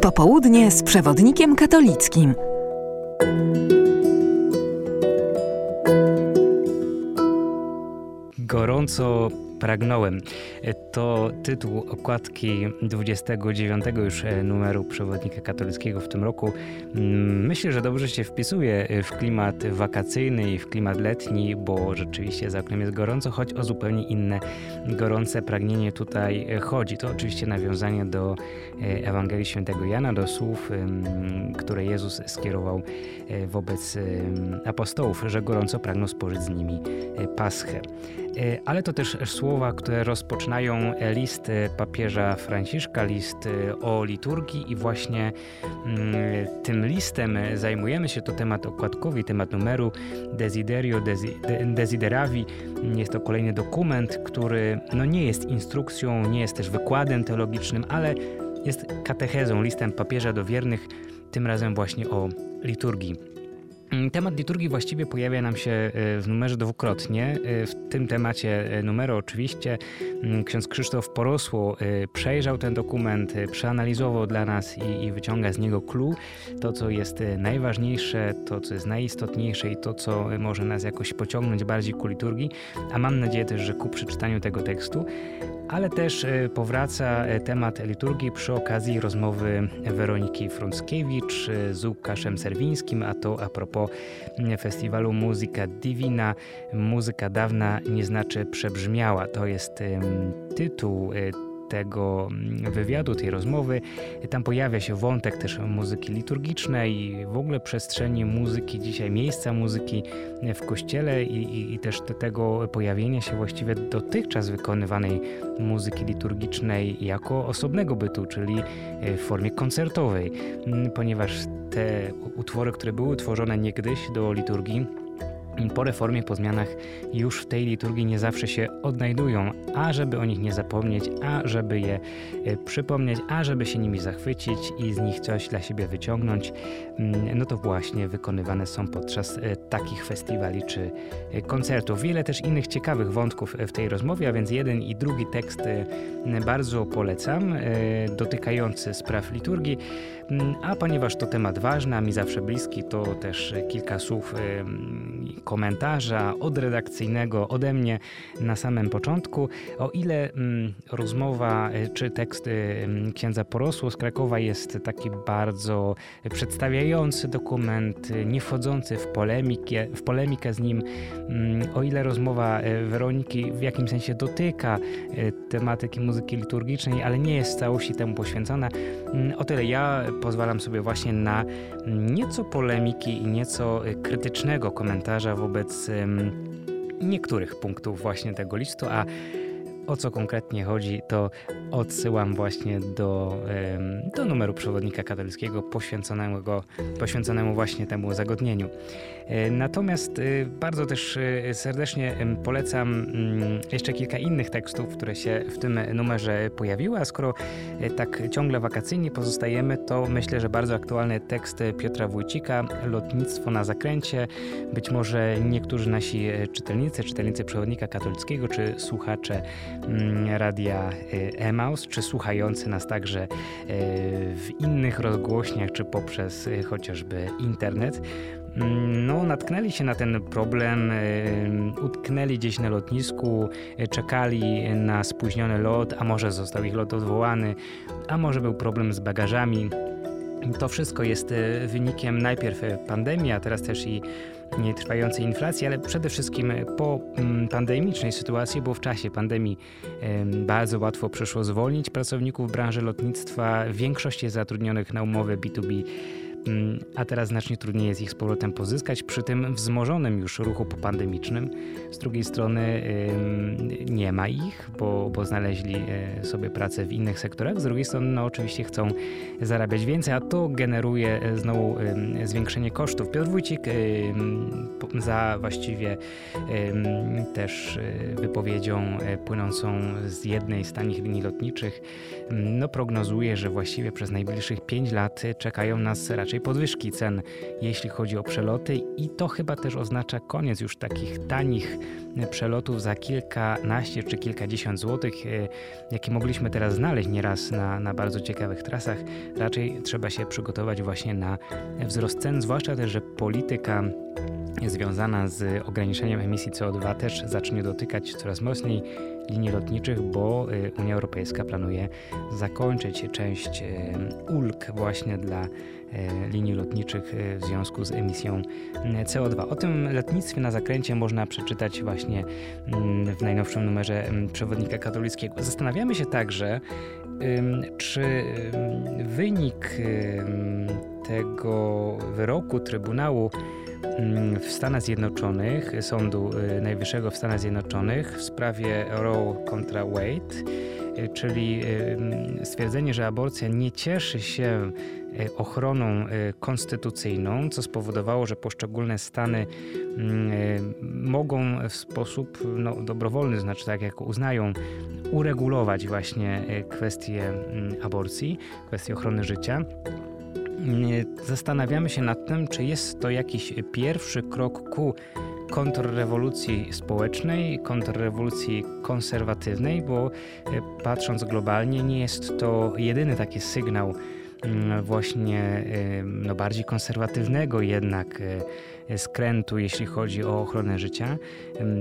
Popołudnie z przewodnikiem katolickim. Gorąco pragnąłem. To tytuł okładki 29 już e, numeru Przewodnika Katolickiego w tym roku. Mm, myślę, że dobrze się wpisuje w klimat wakacyjny i w klimat letni, bo rzeczywiście za oknem jest gorąco, choć o zupełnie inne gorące pragnienie tutaj chodzi. To oczywiście nawiązanie do e, Ewangelii Świętego Jana, do słów, które Jezus skierował e, wobec apostołów, że gorąco pragną spożyć z nimi paschę. E, ale to też słowa, które rozpoczynają list papieża Franciszka, list o liturgii i właśnie mm, tym listem zajmujemy się, to temat okładkowy, temat numeru Desiderio Desideravi. Jest to kolejny dokument, który no nie jest instrukcją, nie jest też wykładem teologicznym, ale jest katechezą, listem papieża do wiernych, tym razem właśnie o liturgii. Mm, temat liturgii właściwie pojawia nam się e, w numerze dwukrotnie. E, w tym temacie e, numeru oczywiście mm, ksiądz Krzysztof Porosło przejrzał ten dokument, przeanalizował dla nas i, i wyciąga z niego clue, to co jest najważniejsze, to co jest najistotniejsze i to co może nas jakoś pociągnąć bardziej ku liturgii, a mam nadzieję też, że ku przeczytaniu tego tekstu. Ale też powraca temat liturgii przy okazji rozmowy Weroniki Frąckiewicz z Łukaszem Serwińskim, a to a propos festiwalu Muzyka Divina. Muzyka dawna nie znaczy przebrzmiała. To jest tytuł tego mm, wywiadu, tej rozmowy. Tam pojawia się wątek też muzyki liturgicznej i w ogóle przestrzeni muzyki dzisiaj, miejsca muzyki w kościele i, i, i też tego pojawienia się właściwie dotychczas wykonywanej muzyki liturgicznej jako osobnego bytu, czyli w formie koncertowej, mm, ponieważ te utwory, które były tworzone niegdyś do liturgii, po reformie, po zmianach już w tej liturgii nie zawsze się odnajdują, a żeby o nich nie zapomnieć, a żeby je e, przypomnieć, a żeby się nimi zachwycić i z nich coś dla siebie wyciągnąć, mm, no to właśnie wykonywane są podczas e, takich festiwali czy e, koncertów. Wiele też innych ciekawych wątków w tej rozmowie, a więc jeden i drugi tekst bardzo polecam, dotykający spraw liturgii. Mm, a ponieważ to temat ważny, a mi zawsze bliski, to też kilka słów komentarza odredakcyjnego ode mnie na samym początku. O ile mm, rozmowa e, czy tekst mm, księdza Porosło z Krakowa jest taki bardzo przedstawiający dokument, nie wchodzący w polemikę, w polemikę z nim, mm, o ile rozmowa e, Weroniki w jakimś sensie dotyka e, tematyki muzyki liturgicznej, ale nie jest w całości temu poświęcona, o tyle ja pozwalam sobie właśnie na nieco polemiki i nieco krytycznego komentarza wobec niektórych punktów właśnie tego listu, a o co konkretnie chodzi, to odsyłam właśnie do, do numeru przewodnika katolickiego poświęconego, poświęconemu właśnie temu zagodnieniu. E, natomiast e, bardzo też e, serdecznie polecam mm, jeszcze kilka innych tekstów, które się w tym numerze pojawiły, a skoro tak ciągle wakacyjnie pozostajemy, to myślę, że bardzo aktualny tekst Piotra Wójcika, Lotnictwo na zakręcie. Być może niektórzy nasi czytelnicy, czytelnicy przewodnika katolickiego, czy słuchacze radia Emaus, czy słuchający nas także w innych rozgłośniach, czy poprzez chociażby internet, Mm, no, natknęli się na ten problem, y, utknęli gdzieś na lotnisku, y, czekali na spóźniony lot, a może został ich lot odwołany, a może był problem z bagażami. To wszystko jest y, wynikiem najpierw pandemii, a teraz też i trwającej inflacji, ale przede wszystkim po mm, pandemicznej sytuacji, bo w czasie pandemii bardzo łatwo przyszło zwolnić pracowników branży lotnictwa. Większość jest zatrudnionych na umowy B2B Mm, a teraz znacznie trudniej jest ich z powrotem pozyskać przy tym wzmożonym już ruchu popandemicznym. Z drugiej strony nie ma ich, bo, bo znaleźli e, sobie pracę w innych sektorach. Z drugiej strony no, oczywiście chcą zarabiać więcej, a to generuje e, znowu zwiększenie kosztów. Piotr Wójcik za właściwie też e, wypowiedzią płynącą z jednej z tanich linii lotniczych no, prognozuje, że właściwie przez najbliższych 5 lat czekają nas raczej raczej podwyżki cen, jeśli chodzi o przeloty i to chyba też oznacza koniec już takich tanich przelotów za kilkanaście czy kilkadziesiąt złotych, jakie mogliśmy teraz znaleźć nieraz na, na bardzo ciekawych trasach. Raczej trzeba się przygotować właśnie na wzrost cen, zwłaszcza też, że polityka związana z ograniczeniem emisji CO2 też zacznie dotykać coraz mocniej linii lotniczych, bo y, Unia Europejska planuje zakończyć część y, ulg właśnie dla y, linii lotniczych w związku z emisją CO2. O tym lotnictwie na zakręcie można przeczytać właśnie mm, w najnowszym numerze mm, Przewodnika Katolickiego. Zastanawiamy się także, czy wynik tego wyroku Trybunału w Stanach Zjednoczonych, Sądu y, Najwyższego w Stanach Zjednoczonych w sprawie Roe kontra Wade, y, czyli y, stwierdzenie, że aborcja nie cieszy się ochroną konstytucyjną, co spowodowało, że poszczególne stany mm, mogą w sposób no, dobrowolny, znaczy tak jak uznają, uregulować właśnie kwestie mm, aborcji, kwestie ochrony życia zastanawiamy się nad tym, czy jest to jakiś pierwszy krok ku kontrrewolucji społecznej, kontrrewolucji konserwatywnej, bo e, patrząc globalnie, nie jest to jedyny taki sygnał mm, właśnie e, no, bardziej konserwatywnego jednak e, skrętu, jeśli chodzi o ochronę życia.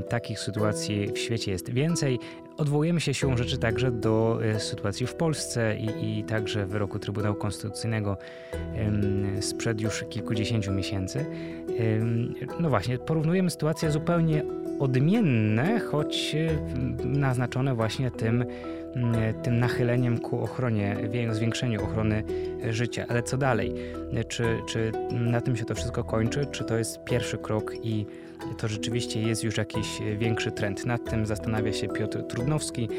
Takich sytuacji w świecie jest więcej. Odwołujemy się siłą rzeczy także do e, sytuacji w Polsce i, i także wyroku Trybunału Konstytucyjnego sprzed już kilkudziesięciu miesięcy. No właśnie, porównujemy sytuacje zupełnie odmienne, choć naznaczone właśnie tym, tym nachyleniem ku ochronie, zwiększeniu ochrony życia. Ale co dalej? Czy, czy na tym się to wszystko kończy? Czy to jest pierwszy krok i to rzeczywiście jest już jakiś większy trend. Nad tym zastanawia się Piotr Trudnowski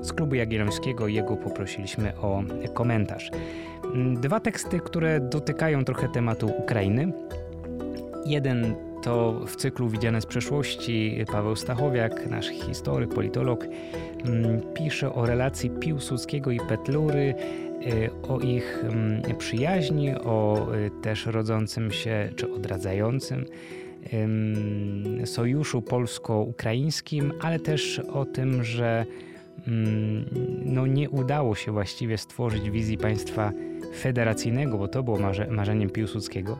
z klubu Jagiellońskiego. Jego poprosiliśmy o komentarz. Dwa teksty, które dotykają trochę tematu Ukrainy. Jeden to w cyklu Widziane z przeszłości Paweł Stachowiak, nasz historyk, politolog, pisze o relacji Piłsudskiego i Petlury, e, o ich przyjaźni, o e, też rodzącym się czy odradzającym sojuszu polsko-ukraińskim, ale też o tym, że mm, no nie udało się właściwie stworzyć wizji państwa federacyjnego, bo to było marzeniem Piłsudskiego.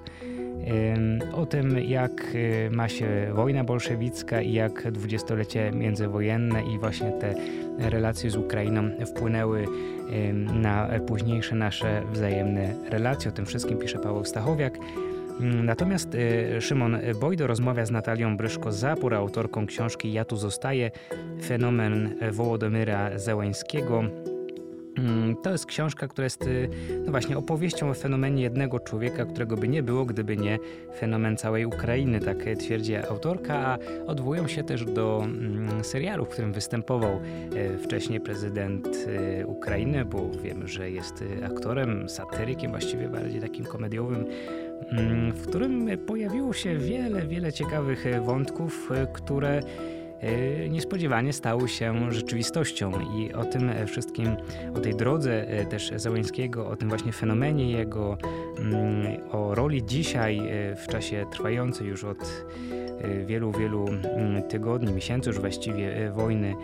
O tym, jak y, ma się wojna bolszewicka i jak dwudziestolecie międzywojenne i właśnie te relacje z Ukrainą wpłynęły na późniejsze nasze wzajemne relacje. O tym wszystkim pisze Paweł Stachowiak. Mm, natomiast y, Szymon Bojdo rozmawia z Natalią Bryszko-Zapur, autorką książki Ja tu zostaję, fenomen Wołodomyra Zełańskiego. Mm, to jest książka, która jest y, no właśnie opowieścią o fenomenie jednego człowieka, którego by nie było, gdyby nie fenomen całej Ukrainy, tak twierdzi autorka, a odwołują się też do mm, serialu, w którym występował y, wcześniej prezydent Ukrainy, bo wiemy, że jest aktorem, satyrykiem, właściwie bardziej takim komediowym Mm, w którym pojawiło się wiele, wiele ciekawych e, wątków, e, które e, niespodziewanie stały się rzeczywistością i o tym wszystkim, o tej drodze też Załęskiego, o tym właśnie fenomenie jego, mm, o roli dzisiaj w czasie trwającej już od wielu, wielu mm, tygodni, miesięcy już właściwie wojny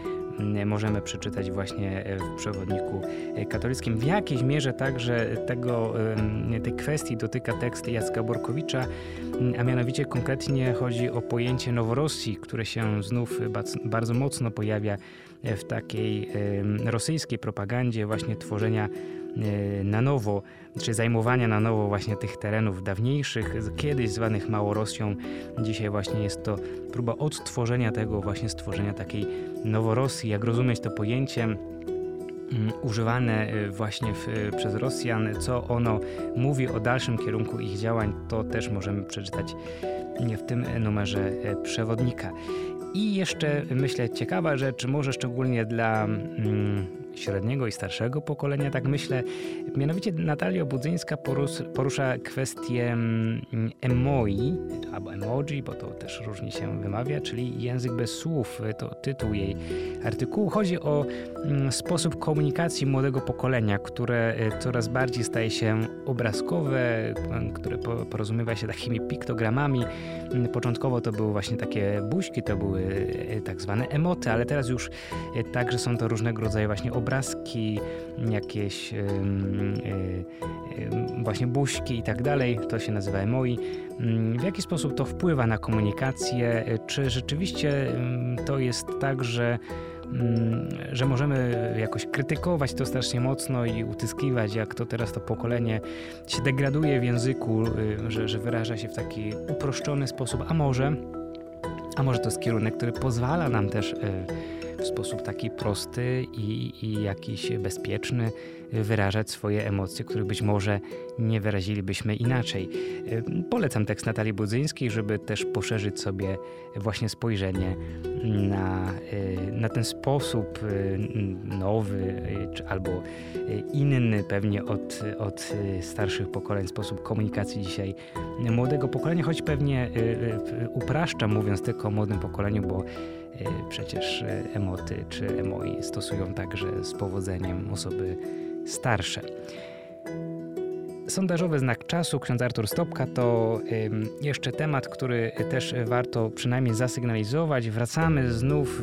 możemy przeczytać właśnie e, w przewodniku e, katolickim. W jakiejś mierze także tego, tej kwestii dotyka tekst Jacka Borkowicza, a mianowicie konkretnie chodzi o pojęcie Noworosji, które się znów bardzo mocno pojawia w takiej rosyjskiej propagandzie właśnie tworzenia e, na nowo, czy zajmowania na nowo właśnie tych terenów dawniejszych, kiedyś zwanych Małorosją. Dzisiaj właśnie jest to próba odtworzenia tego, właśnie stworzenia takiej Noworosji. Jak rozumieć to pojęcie? Mm, używane e, właśnie w, e, przez Rosjan, co ono mówi o dalszym kierunku ich działań, to też możemy przeczytać w tym numerze przewodnika. I jeszcze myślę ciekawa rzecz, może szczególnie dla mm, średniego i starszego pokolenia, tak myślę. Mianowicie Natalia Budzyńska porusza kwestię mm, emoi, albo emoji, bo to też różnie się wymawia, czyli język bez słów, to tytuł jej artykułu. Chodzi o mm, sposób komunikacji młodego pokolenia, które e, coraz bardziej staje się obrazkowe, które porozumiewa się takimi piktogramami. Mm, początkowo to były właśnie takie buźki, to były tak zwane emoty, ale teraz już także są to różnego rodzaju właśnie obrazki, jakieś właśnie buźki i tak dalej. To się nazywa emoi. Mm, w jaki sposób to wpływa na komunikację? Czy rzeczywiście to jest tak, że Mm, że możemy jakoś krytykować to strasznie mocno i utyskiwać, jak to teraz to pokolenie się degraduje w języku, y, że, że wyraża się w taki uproszczony sposób, a może, a może to jest kierunek, który pozwala nam też y, w sposób taki prosty i, i jakiś bezpieczny wyrażać swoje emocje, które być może nie wyrazilibyśmy inaczej. Polecam tekst Natalii Budzyńskiej, żeby też poszerzyć sobie właśnie spojrzenie na, na ten sposób nowy albo inny pewnie od, od starszych pokoleń sposób komunikacji dzisiaj młodego pokolenia, choć pewnie upraszczam mówiąc tylko o młodym pokoleniu, bo przecież emoty czy emoi stosują także z powodzeniem osoby starsze. Sondażowy znak czasu, ksiądz Artur Stopka, to jeszcze temat, który też warto przynajmniej zasygnalizować. Wracamy znów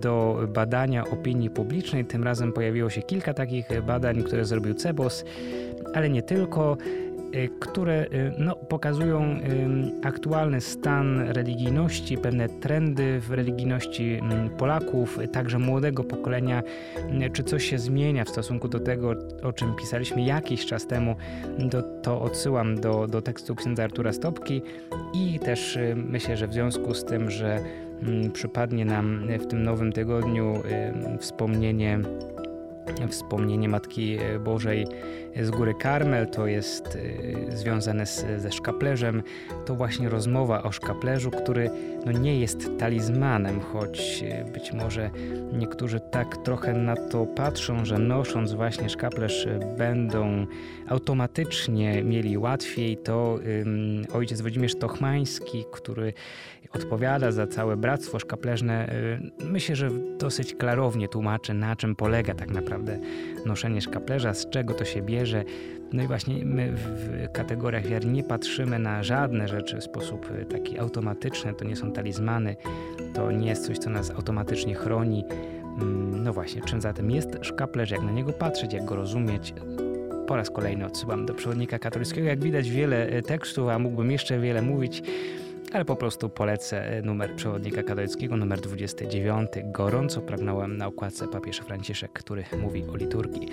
do badania opinii publicznej. Tym razem pojawiło się kilka takich badań, które zrobił CEBOS, ale nie tylko. Y, które y, no, pokazują y, aktualny stan religijności, pewne trendy w religijności Polaków, także młodego pokolenia, czy coś się zmienia w stosunku do tego, o czym pisaliśmy jakiś czas temu. Do, to odsyłam do, do tekstu księdza Artura Stopki i też myślę, że w związku z tym, że przypadnie nam w tym nowym tygodniu wspomnienie wspomnienie Matki Bożej z góry Karmel, to jest y, związane z, ze szkaplerzem. To właśnie rozmowa o szkaplerzu, który no, nie jest talizmanem, choć y, być może niektórzy tak trochę na to patrzą, że nosząc właśnie szkaplerz będą automatycznie mieli łatwiej. To ojciec Włodzimierz Tochmański, który odpowiada za całe bractwo szkapleżne, y, myślę, że dosyć klarownie tłumaczy, na czym polega tak naprawdę noszenie szkaplerza, z czego to się bierze. No i właśnie my w kategoriach wiary nie patrzymy na żadne rzeczy w sposób y, taki automatyczny, to nie są talizmany, to nie jest coś, co nas automatycznie chroni. Mm, no właśnie, czym zatem jest szkaplerz, jak na niego patrzeć, jak go rozumieć, po raz kolejny odsyłam do przewodnika katolickiego. Jak widać wiele y, tekstów, a mógłbym jeszcze wiele mówić ale po prostu polecę e, numer przewodnika katolickiego, numer 29. Gorąco pragnąłem na okładce papież Franciszek, który mówi o liturgii.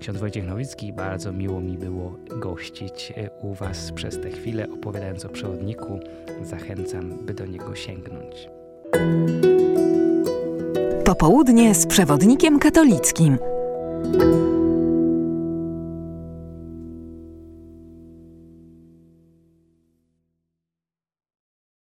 Ksiądz Wojciech Nowicki, bardzo miło mi było gościć e, u Was przez tę chwilę, opowiadając o przewodniku. Zachęcam, by do niego sięgnąć. Popołudnie z przewodnikiem katolickim.